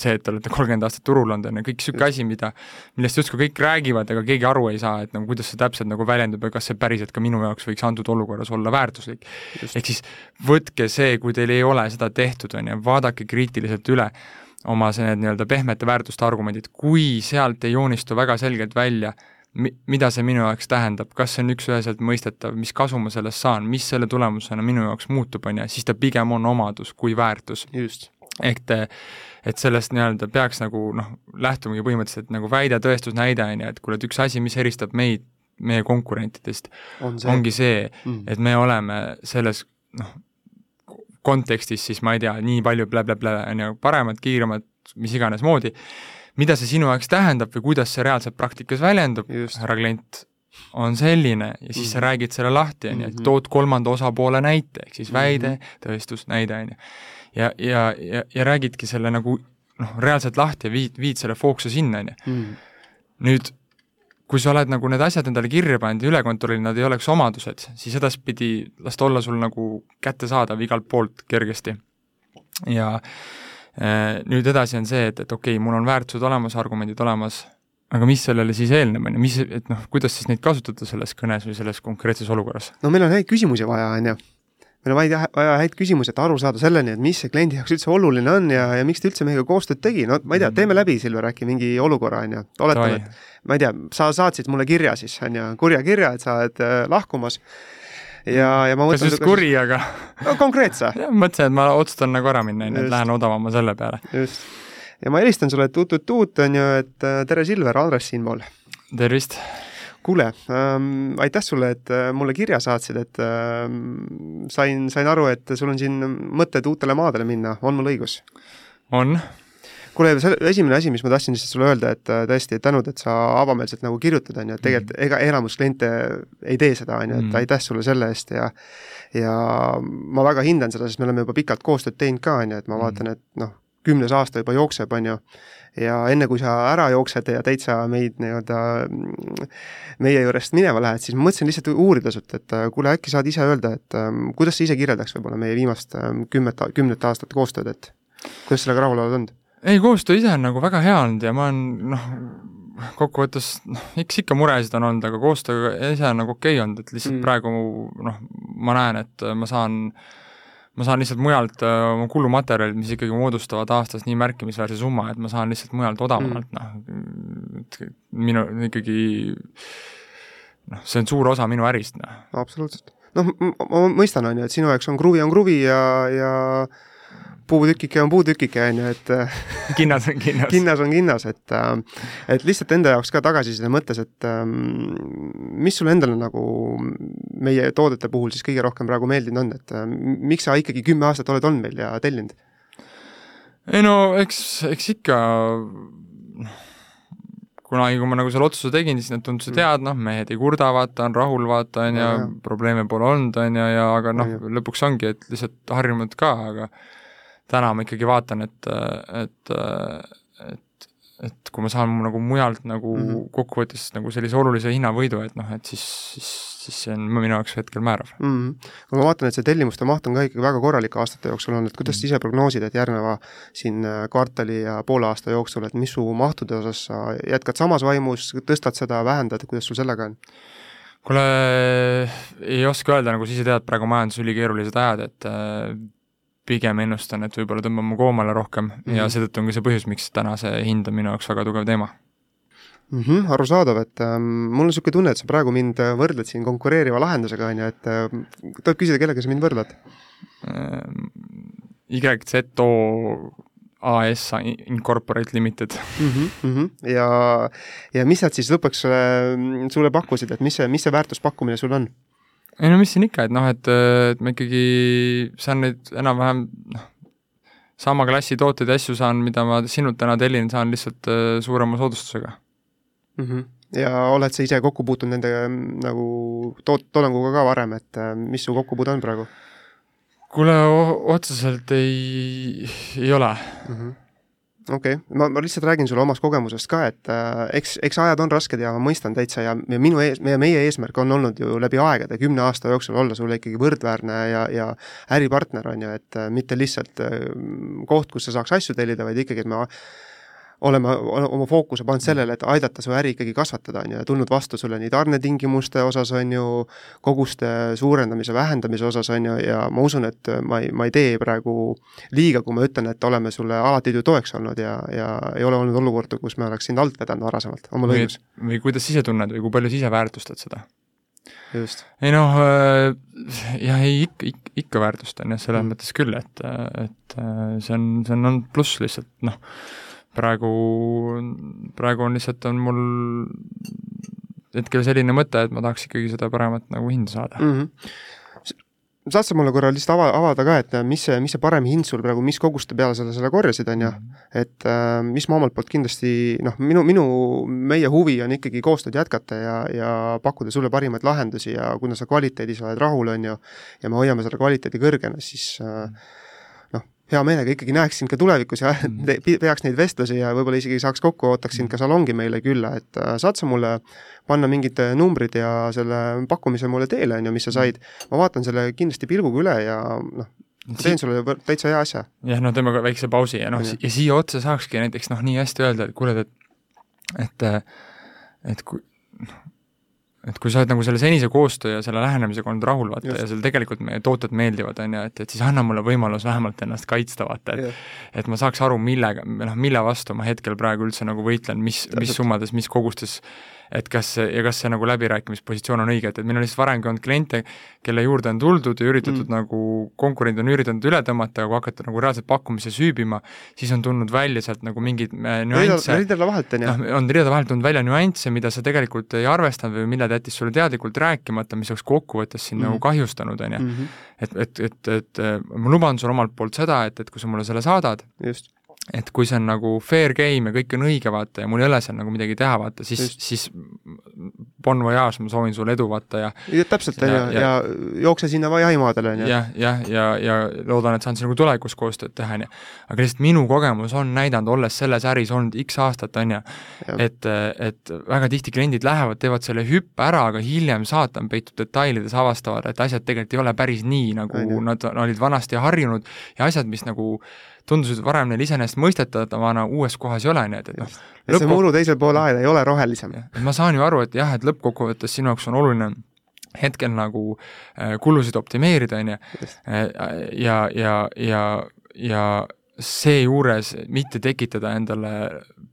see, et te olete kolmkümmend aastat turul olnud, on ju, kõik niisugune asi, mida, millest justkui kõik räägivad, aga keegi aru ei saa, et nagu kuidas see täpselt nagu väljendub ja kas see päriselt ka minu jaoks võiks antud olukorras olla väärtuslik. ehk siis võtke see, kui teil ei ole seda tehtud, on ju, vaadake kriitiliselt üle oma see need nii-öelda pehmete väärtuste argumendid, kui sealt ei joonistu väga selgelt välja, mi-, mida see minu jaoks tähendab, kas see on üks-üheselt mõistetav, mis kasu ma sellest saan, mis selle tulemusena minu jaoks muutub, on ju, siis ta pigem on omadus kui väärtus. ehk te, et sellest nii-öelda peaks nagu noh, lähtumagi põhimõtteliselt nagu väide, tõestus, näide, on ju, et kuule, et üks asi, mis eristab meid meie konkurentidest on see. ongi see mm., et me oleme selles noh, kontekstis siis ma ei tea, nii palju blä-blä-blä, on ju, paremad, kiiremad, mis iganes moodi, mida see sinu jaoks tähendab või kuidas see reaalselt praktikas väljendub, härra klient, on selline ja siis mm -hmm. sa mhm. räägid selle lahti, on ju, et mhm. tood kolmanda osapoole näite, ehk siis väide mm, -hmm. tõestus, näide, on ju. ja, ja, ja, ja räägidki selle nagu noh, reaalselt lahti ja viid, viid selle fookuse sinna, on ju. Mhm. nüüd kui sa oled nagu need asjad endale kirja pannud ja üle kontrollinud, nad ei oleks omadused, siis edaspidi las ta olla sul nagu kättesaadav igalt poolt kergesti. ja äh, nüüd edasi on see, et, et okei okay,, mul on väärtused olemas, argumendid olemas, aga mis sellele siis eelneb, on ju, mis, et noh, kuidas siis neid kasutada selles kõnes või selles konkreetses olukorras? no meil on häid küsimusi vaja, on ju. Meil on vaja, vaja häid küsimusi, et aru saada selleni, et mis see kliendi jaoks üldse oluline on ja, ja miks ta üldse meiega koostööd tegi, no ma ei tea, teeme läbi, Silver, äkki mingi olukorra, on ju, oletame, et ma ei tea, sa saatsid mulle kirja siis, on ju, kurja kirja, et sa oled äh, lahkumas ja, ja ma mõtlen kas just kuri, aga no konkreetse mõtlesin, et ma otsustan nagu ära minna, on ju, et lähen odavama selle peale. just. ja ma helistan sulle, et uut-uut-uut, on ju, et äh, tere, Silver, Andres siinpool. tervist kuule ähm,, aitäh sulle, et äh, mulle kirja saatsid, et ähm, sain, sain aru, et sul on siin mõtted uutele maadele minna, on mul õigus? on. Kuule, esimene asi, mis ma tahtsin lihtsalt sulle öelda, et äh, tõesti tänud, et sa avameelselt nagu kirjutad, on ju, et tegelikult mm. ega enamus kliente ei tee seda, on ju, et mm. aitäh sulle selle eest ja ja ma väga hindan seda, sest me oleme juba pikalt koostööd teinud ka, on ju, et ma mm. vaatan, et noh, kümnes aasta juba jookseb, on ju, ja enne, kui sa ära jooksed ja täitsa meid nii-öelda meie juurest minema lähed, siis ma mõtlesin lihtsalt uurida sult, et äh, kuule, äkki saad ise öelda, et ähm, kuidas sa ise kirjeldaks võib-olla meie viimast ähm, kümmet, kümnet aastat koostööd, et kuidas sellega rahul oled olnud? Ei, koostöö ise on nagu väga hea olnud ja ma olen noh, kokkuvõttes noh, eks ikka muresid on olnud, aga koostöö ise on nagu okei okay olnud, et lihtsalt mm. praegu noh, ma näen, et ma saan äh, ma saan lihtsalt mujalt äh, oma äh, kulumaterjalid, mis ikkagi moodustavad aastas nii märkimisväärse summa, et ma saan lihtsalt mujalt odavamalt mm., noh, et minu ikkagi noh, see on suur osa minu ärist, noh. absoluutselt. noh, ma mõistan, on ju, et sinu jaoks on kruvi on kruvi ja, ja puutükike on puutükike, on ju, et kinnas on kinnas kinnas on kinnas, et äh, et lihtsalt enda jaoks ka tagasiside mõttes, et ähm, mis sulle endale nagu meie toodete puhul siis kõige rohkem praegu meeldinud on, et äh, miks sa ikkagi kümme aastat oled olnud meil ja tellinud? ei no eks, eks ikka noh, kunagi, kui ma nagu selle otsuse tegin, siis nad tundusid mm. head, noh, mehed ei kurda, vaata, on rahul, vaata, on ju, probleeme pole olnud, on ju, ja aga noh, lõpuks ongi, et lihtsalt harjunud ka, aga täna ma ikkagi vaatan, et, et, et et kui ma saan nagu mujalt nagu mm. -hmm. kokkuvõttes nagu sellise olulise hinnavõidu, et noh, et siis, siis, siis see on minu jaoks hetkel määrav mm. -hmm. kui ma vaatan, et see tellimuste maht on ka ikkagi väga korralik aastate jooksul olnud, et kuidas sa ise prognoosid, et järgneva siin äh, kvartali ja poole aasta jooksul, et mis su mahtude osas sa jätkad samas vaimus, tõstad seda, vähendad, kuidas sul sellega on? kuule, ei oska öelda, nagu sa ise tead, praegu majandus ülikeerulised ajad, et äh, pigem ennustan, et võib-olla tõmbame koomale rohkem mm -hmm. ja Mhm. seetõttu on ka see põhjus, miks täna see hind on minu jaoks väga tugev teema mm. -hmm, arusaadav, et ähm, mul on niisugune tunne, et sa praegu mind äh, võrdled siin konkureeriva lahendusega, on ju, et äh, tuleb küsida, kellega sa mind võrdled? YZO AS Incorporate Limited. mm. -hmm, mm -hmm. ja, ja mis nad siis lõpuks sulle, sulle pakkusid, et mis see, mis see väärtuspakkumine sul on? Ei no mis siin ikka, et noh, et, et ma ikkagi saan neid enam-vähem noh, sama klassi tooteid ja asju saan, mida ma sinult täna tellin, saan lihtsalt äh, suurema soodustusega mm. -hmm. ja oled sa ise kokku puutunud nende mm, nagu toot-, toodanguga ka varem, et äh, mis su kokkupuude on praegu kuule, otseselt ei, ei ole mm. -hmm okei okay., ma, ma lihtsalt räägin sulle omast kogemusest ka, et äh, eks, eks ajad on rasked ja ma mõistan täitsa ja, minu ees, meie, meie eesmärk on olnud ju läbi aegade, kümne aasta jooksul olla sulle ikkagi võrdväärne ja, ja äripartner, on ju, et äh, mitte lihtsalt äh, koht, kus sa saaks asju tellida, vaid ikkagi, et me oleme oma fookuse pannud sellele, et aidata su äri ikkagi kasvatada, on ju, ja tulnud vastu sulle nii tarnetingimuste osas, on ju, koguste suurendamise, vähendamise osas, on ju, ja ma usun, et ma ei, ma ei tee praegu liiga, kui ma ütlen, et oleme sulle alati ju toeks olnud ja, ja ei ole olnud olukorda, kus me oleks sind alt vedanud varasemalt, oma või, lõigus. või kuidas ise tunned või kui palju sa ise väärtustad seda? just. ei noh, jah, ei ikka, ikka, ikka väärtustan jah, selles mm. mõttes küll, et, et see on, see on olnud pluss lihtsalt noh, praegu, praegu on lihtsalt, on mul hetkel selline mõte, et ma tahaks ikkagi seda paremat nagu hinda saada. Mm. -hmm saad sa mulle korra lihtsalt ava, avada ka, et mis see, mis see parem hind sul praegu, mis koguste peale sa selle korjasid, on ju, et äh, mis ma omalt poolt kindlasti noh, minu, minu, meie huvi on ikkagi koostööd jätkata ja, ja pakkuda sulle parimaid lahendusi ja kuna sa kvaliteedis oled rahul, on ju, ja me hoiame selle kvaliteedi kõrgena, siis äh, noh, hea meelega ikkagi näeks sind ka tulevikus ja peaks neid vestlusi ja võib-olla isegi saaks kokku, ootaks sind ka salongi meile külla, et äh, saad sa mulle panna mingid numbrid ja selle pakkumise mulle teele, on ju, mis sa said, ma vaatan selle kindlasti pilguga üle ja noh, teen sulle täitsa hea asja. jah, no teeme ka väikse pausi ja noh, ja siia otsa saakski näiteks noh, nii hästi öelda, et kuule, et et et kui noh, et kui sa oled nagu selle senise koostöö ja selle lähenemisega olnud rahul, vaata, ja sul tegelikult meie tooted meeldivad, on ju, et, et siis anna mulle võimalus vähemalt ennast kaitsta, vaata, et yeah. et ma saaks aru, millega, noh, mille vastu ma hetkel praegu üldse nagu võitlen, mis, mis summades, mis kogustes, et kas see, ja kas see nagu läbirääkimispositsioon on õige, et, et meil on lihtsalt varemgi olnud kliente, kelle juurde on tuldud ja üritatud mm. nagu, konkurendid on üritanud üle tõmmata, aga kui hakata nagu reaalselt pakkumise süübima, siis on tulnud välja sealt nagu mingeid äh, nüansse. ridade vahelt, on ju? noh, on ridade vahelt tulnud välja nüansse, mida sa tegelikult ei arvestanud või mille ta jättis sulle teadlikult rääkimata, mis oleks kokkuvõttes sind mm. nagu kahjustanud, on ju. Mhm. et, et, et, et ma luban sulle omalt poolt seda, et, et kui sa mulle selle saadad, just et kui see on nagu fair game ja kõik on õige, vaata, ja mul ei ole seal nagu midagi teha, vaata, siis, siis bon voyage, ma soovin sulle edu, vaata, ja ja täpselt, on ju, ja jookse sinna jahimaadele, on ju. jah, jah, ja, ja, ja loodan, et saan sinuga tulevikus koostööd teha, on ju. aga lihtsalt minu kogemus on näidanud, olles selles äris olnud X aastat, on ju, et, et väga tihti kliendid lähevad, teevad selle hüppe ära, aga hiljem saatan peitub detailides, avastavad, et asjad tegelikult ei ole päris nii, nagu Aine. nad olid vanasti harjunud ja asjad, mis nagu tundusid varem neil iseenesestmõistetavana, uues kohas ei ole, nii et, et noh lõppkok... see muru teisel pool aeda ei ole rohelisem. ma saan ju aru, et jah, et lõppkokkuvõttes sinu jaoks on oluline hetkel nagu äh, kulusid optimeerida, on ju, ja, ja, ja, ja seejuures mitte tekitada endale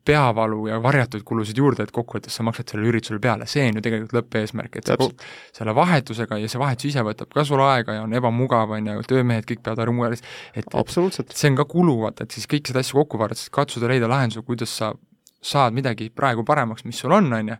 peavalu ja varjatud kulusid juurde, et kokkuvõttes sa maksad sellele üritusele peale, see on ju tegelikult lõppeesmärk, et see, selle vahetusega ja see vahetus ise võtab ka sul aega ja on ebamugav, on ju, töömehed kõik peavad olema mures, et absoluutselt, see on ka kulu, vaata, et siis kõiki seda asju kokku vaadates katsuda leida lahenduse, kuidas sa saad midagi praegu paremaks, mis sul on, on ju,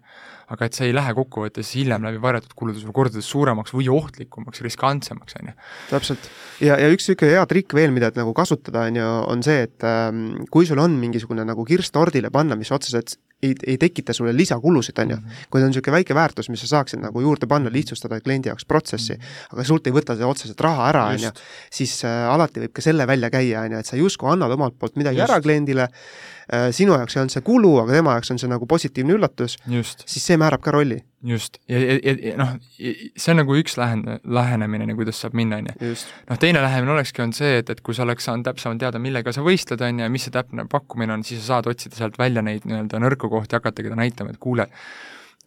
aga et see ei lähe kokkuvõttes hiljem läbi varjatud kulude sul kordades suuremaks või ohtlikumaks, riskantsemaks, on ju. täpselt. ja, ja üks niisugune hea trikk veel, mida nagu kasutada, on ju, on see, et ähm, kui sul on mingisugune nagu kirss tordile panna, mis otseselt ei, ei tekita sulle lisakulusid, on ju. Mhm. kui ta on niisugune väike väärtus, mis sa saaksid nagu juurde panna, lihtsustada kliendi jaoks protsessi, aga sult ei võta see otseselt raha ära, on ju, siis äh, alati võib ka selle välja käia, on ju, et sa justkui annad omalt poolt midagi Just. ära kliendile äh,, sinu jaoks ei olnud see kulu, aga tema jaoks on see nagu positiivne üllatus, siis see määrab ka rolli. just, ja, ja, ja, noh, see on nagu üks lähen-, lähenemine, kuidas saab minna, on ju. noh, teine lähenemine olekski olnud see, et, et kui sa oleks saanud täpsemalt teada, millega sa võistled, on ju, ja mis see täpne pakkumine on, siis sa saad otsida sealt välja neid nii-öelda nõrku kohti, hakatagi ta näitama, et kuule,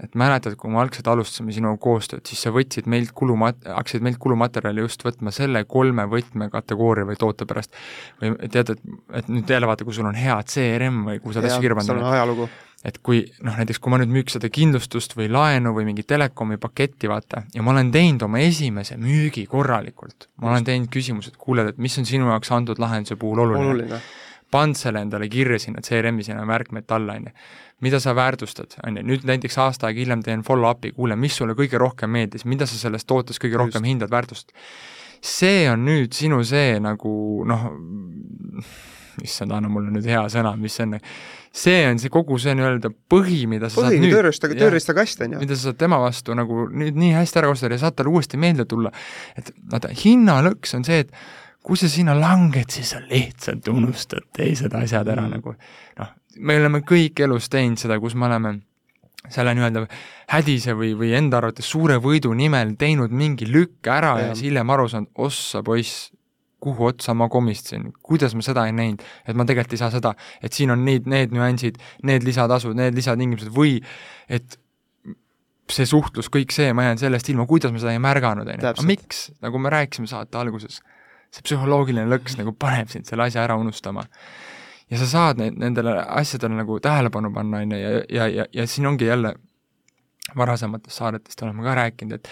et mäletad, kui me algselt alustasime sinuga koostööd, siis sa võtsid meilt kulumat-, hakkasid meilt kulumaterjali just võtma selle kolme võtmekategooria või toote pärast. või tead, et, et nüüd jälle vaata, kui sul on hea CRM või kuhu sa oled on pannud, ajalugu. Et kui noh, näiteks kui ma nüüd müüks seda kindlustust või laenu või mingit telekomi paketti, vaata, ja ma olen teinud oma esimese müügi korralikult, ma olen teinud küsimuse, et kuule, et mis on sinu jaoks antud lahenduse puhul oluline, oluline. pannud selle endale kirja sinna CRM-i sinna märkmed alla, on ju. mida sa väärtustad, on ju, nüüd näiteks aasta aega hiljem teen follow-up'i, kuule, mis sulle kõige rohkem meeldis, mida sa sellest tootest kõige rohkem Just. hindad, väärtustad. see on nüüd sinu see nagu noh, issand, anna mulle nüüd hea sõna, mis see on, see on see kogu see nii-öelda põhi, mida sa põhi saad nüüd tööriista, tööriistakast, on ju. mida sa saad tema vastu nagu nüüd nii hästi ära kasutada ja saad talle uuesti meelde tulla. et vaata, hinnalõks on see, et kui sa sinna langed, siis sa lihtsalt unustad teised asjad ära Mm. nagu noh, me oleme kõik elus teinud seda, kus me oleme selle nii-öelda hädise või, või enda arvates suure võidu nimel teinud mingi lükke ära ja, ja siis hiljem aru saanud, ossa poiss, kuhu otsa ma komistasin, kuidas ma seda ei näinud, et ma tegelikult ei saa seda, et siin on need, need nüansid, need lisatasud, need lisatingimused või et see suhtlus, kõik see, ma jään sellest ilma, kuidas ma seda ei märganud, on ju. aga miks, nagu me rääkisime saate alguses, see psühholoogiline lõks nagu paneb sind selle asja ära unustama. ja sa saad neid, nendele asjadele nagu tähelepanu panna, on ju, ja, ja, ja, ja siin ongi jälle varasematest saadetest oleme ka rääkinud, et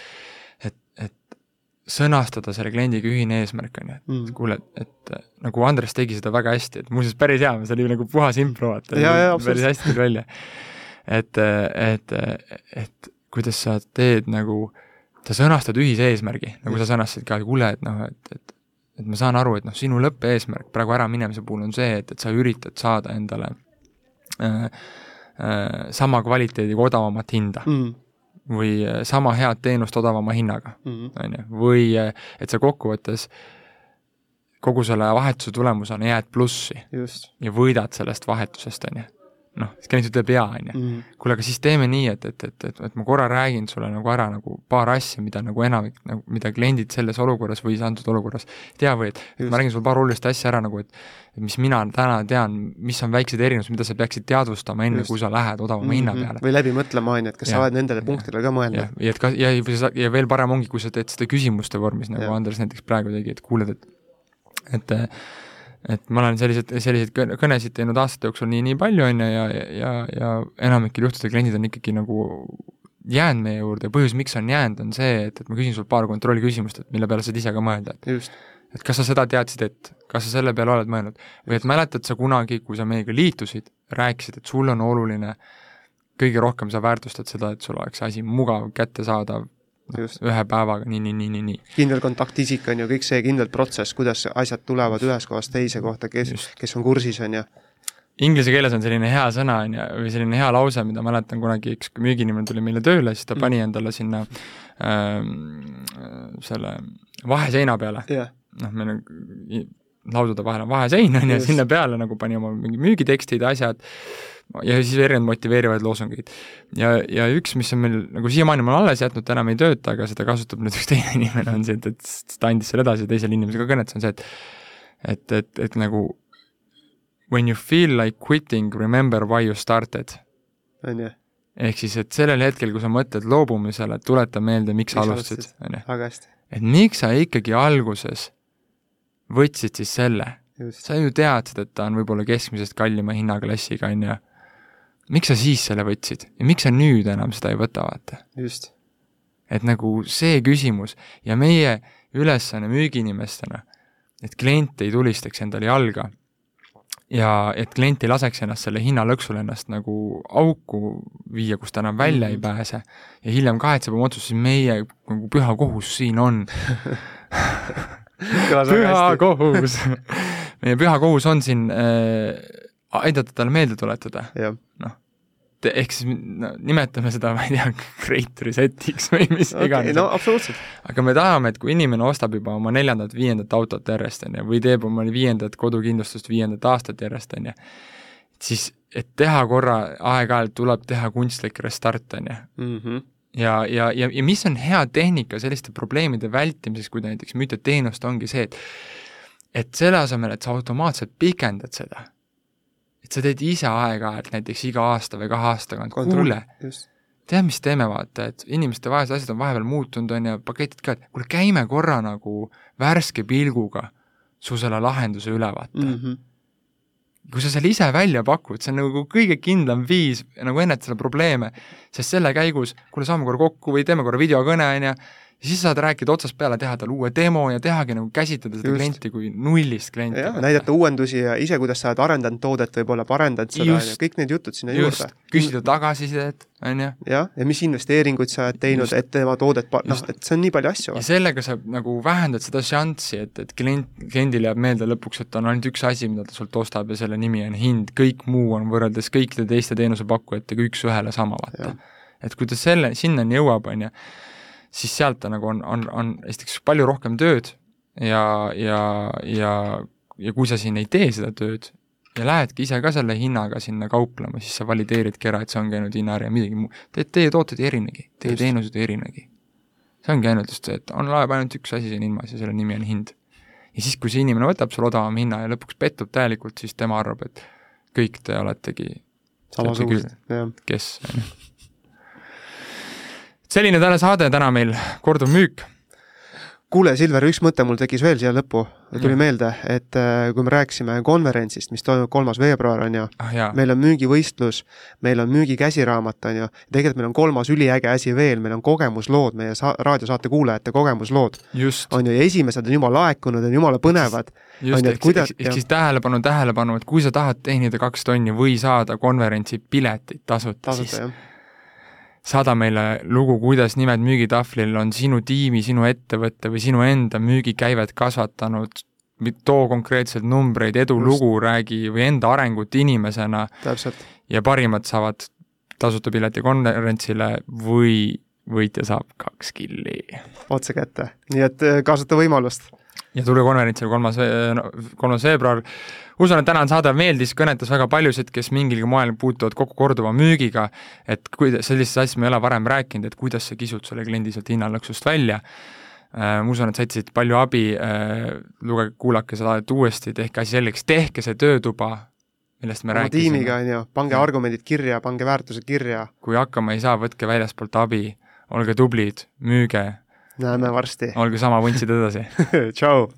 sõnastada selle kliendiga ühine eesmärk, on ju, et Mm. kuule, et, et nagu Andres tegi seda väga hästi, et muuseas päris hea, see oli nagu puhas impro, vaata. Päris hästi tuli välja. et, et, et kuidas sa teed nagu, sa sõnastad ühise eesmärgi, nagu sa sõnastasid ka, et kuule, et noh, et, et et ma saan aru, et noh, sinu lõppeesmärk praegu äraminemise puhul on see, et, et sa üritad saada endale äh, äh, sama kvaliteediga odavamat hinda mm. Või äh, sama head teenust odavama hinnaga Mm. on ju, või äh, et sa kokkuvõttes kogu selle vahetuse tulemusena jääd plussi just ja võidad sellest vahetusest, on ju. Noh, siis klient ütleb jaa, on ju. mm. kuule, aga siis teeme nii, et, et, et, et, et ma korra räägin sulle nagu ära nagu paar asja, mida nagu enamik, nagu mida kliendid selles olukorras või antud olukorras ei tea või et et ma räägin sulle paar olulist asja ära nagu, et et mis mina täna tean, mis on väiksed erinevused, mida sa peaksid teadvustama enne, kui sa lähed odavama mm -hmm. hinna peale. või läbi mõtlema, on ju, et kas sa Jah. oled nendele punktidele ka mõelnud jah, ja et ka, ja, sa- ja veel parem ongi, kui sa teed seda küsimuste vormis, nagu Jah. Andres näiteks praegu tegi, et kuuled, et et et ma olen selliseid, selliseid kõne- kõnesid teinud aastate jooksul nii, nii palju, on ju, ja, ja, ja, ja enamikel juhtudel kliendid on ikkagi nagu jäänud meie juurde ja põhjus, miks on jäänud, on see, et, et ma küsin sult paar kontrolliküsimust, et mille peale saad ise ka mõelda, et just, et kas sa seda teadsid, et kas sa selle peale oled mõelnud või et mäletad sa kunagi, kui sa meiega liitusid, rääkisid, et sul on oluline, kõige rohkem sa väärtustad seda, et sul oleks asi mugav, kättesaadav. Ühe päevaga nii, nii, nii, nii, nii. kindel kontaktisik on ju kõik see kindel protsess, kuidas asjad tulevad ühest kohast teise kohta, kes kes on kursis, on ju. Inglise keeles on selline hea sõna, on ju, või selline hea lause, mida mäletan kunagi, üks müügiinimene tuli meile tööle, siis ta Mm. pani endale sinna ähm, selle vaheseina peale, jah, noh, meil on laudude vahel on vahesein, on ju, sinna peale nagu pani oma mingi müügitekstid, asjad, ja siis erinevaid motiveerivaid loosungeid. ja, ja üks, mis on meil nagu siiamaani mul alles jätnud, enam ei tööta, aga seda kasutab nüüd üks teine inimene, on see, et, et ta andis selle edasi teisele inimesele ka kõnetas, on see, et et, et, et nagu when you feel like quitting, remember why you started. on ju, ehk siis, et sellel hetkel, kui sa mõtled loobumisele, tuleta meelde, miks sa alustasid, on ju. et miks sa ikkagi alguses võtsid siis selle, sa ju teadsid, et ta on võib-olla keskmisest kallima hinnaklassiga, on ju. Miks sa siis selle võtsid? Ja miks sa nüüd enam seda ei võta, vaata? just, et nagu see küsimus ja meie ülesanne müügiinimestena, et klient ei tulistaks endale jalga ja et klient ei laseks ennast selle hinnalõksul ennast nagu auku viia, kus ta enam välja ei Mhm. pääse. Ja hiljem kahetseb oma otsust, siis meie nagu püha kohus siin on. Püha kohus. Meie püha kohus on siin äh, aidata talle meelde tuletada, jah, ehk siis no, nimetame seda, ma ei tea, kreituri setiks või mis okei, iganes no absoluutselt, aga me tahame, et kui inimene ostab juba oma neljandat-viiendat autot järjest, on ju, või teeb oma viiendat kodukindlustust viiendat aastat järjest, on ju, siis et teha korra, aeg-ajalt tuleb teha kunstlik restart, on ju. Mhm. ja, ja, ja, ja mis on hea tehnika selliste probleemide vältimiseks, kui te näiteks müüte teenust, ongi see, et et selle asemel, et sa automaatselt pikendad seda, sa teed ise aeg-ajalt näiteks iga aasta või kahe aasta tagant, kuule, tead, mis teeme, vaata, et inimeste vahelised asjad on vahepeal muutunud, on ju, paketid ka, et kuule, käime korra nagu värske pilguga su selle lahenduse üle, vaata mm.. Mhm. kui sa selle ise välja pakud, see on nagu kõige kindlam viis nagu ennetada probleeme, sest selle käigus, kuule, saame korra kokku või teeme korra videokõne, on ju, ja siis saad rääkida otsast peale, teha talle uue demo ja tehagi nagu käsitleda seda Just. klienti kui nullist klienti. jah, näidata uuendusi ja ise, kuidas sa oled arendanud toodet, võib-olla parendanud seda kõik need jutud sinna just juurde., küsida tagasisidet, on ju jah, ja mis investeeringuid sa oled teinud et tema toodet noh et see on nii palju asju ja. sellega sa nagu vähendad seda šanssi, et, et klient, kliendile jääb meelde lõpuks, et on ainult üks asi, mida ta sult ostab ja selle nimi on hind, kõik muu on võrreldes kõikide teiste teenusepakkujatega üks-ühele sama, vaata. et kui ta selle, sinnani jõuab, on ju, siis sealt ta nagu on, on, on esiteks palju rohkem tööd ja, ja, ja, ja kui sa siin ei tee seda tööd ja lähedki ise ka selle hinnaga sinna kauplema, siis sa valideeridki ära, et see ongi ainult hinnaäri ja midagi muud. Teie, teie tooted ei erinegi, teie Just. teenused ei erinegi see ongi ainult just see, et on laeb ainult üks asi siin ilmas ja selle nimi on hind. ja siis, kui see inimene võtab sul odavama hinna ja lõpuks pettub täielikult, siis tema arvab, et kõik te oletegi samasugused, jah. kes, on ju. Selline täna saade, täna meil korduv müük. kuule, Silver, üks mõte mul tekkis veel siia lõppu, tuli Jah. meelde, et äh, kui me rääkisime konverentsist, mis toimub kolmas veebruar, on ju, ah meil on müügivõistlus, meil on müügikäsiraamat, on ju, tegelikult meil on kolmas üliäge asi veel, meil on kogemuslood, meie sa-, raadiosaate kuulajate kogemuslood, on ju, ja esimesed on jumala laekunud, on jumala põnevad, just, ehk, kuidas- ehk, siis tähelepanu, tähelepanu, et kui sa tahad teenida kaks tonni või saada konverentsi piletit tasuta, siis tasuta jah, saada meile lugu, kuidas nimed müügitahvlil on sinu tiimi, sinu ettevõtte või sinu enda müügikäivet kasvatanud, too konkreetseid numbreid, edulugu, räägi või enda arengut inimesena ja parimad saavad tasuta pileti konverentsile või võitja saab kaks killi. otse kätte, nii et äh, kasuta võimalust. ja tulge konverentsile kolmas, kolmas veebruar. Usun, et tänane saade meeldis, kõnetas väga paljusid, kes mingilgi moel puutuvad kokku korduva müügiga, et kui sellisest asjast me ei ole varem rääkinud, et kuidas sa kisud selle kliendi sealt hinnalõksust välja äh, ma usun, et saite siit palju abi äh,, lugege, kuulake seda uuesti, tehke asi selgeks, tehke see töötuba, millest me oma rääkisime. tiimiga, on ju, pange argumendid kirja, pange väärtused kirja, kui hakkama ei saa, võtke väljaspoolt abi, olge tublid, müüge, näeme varsti. olge sama vuntsid edasi. tšau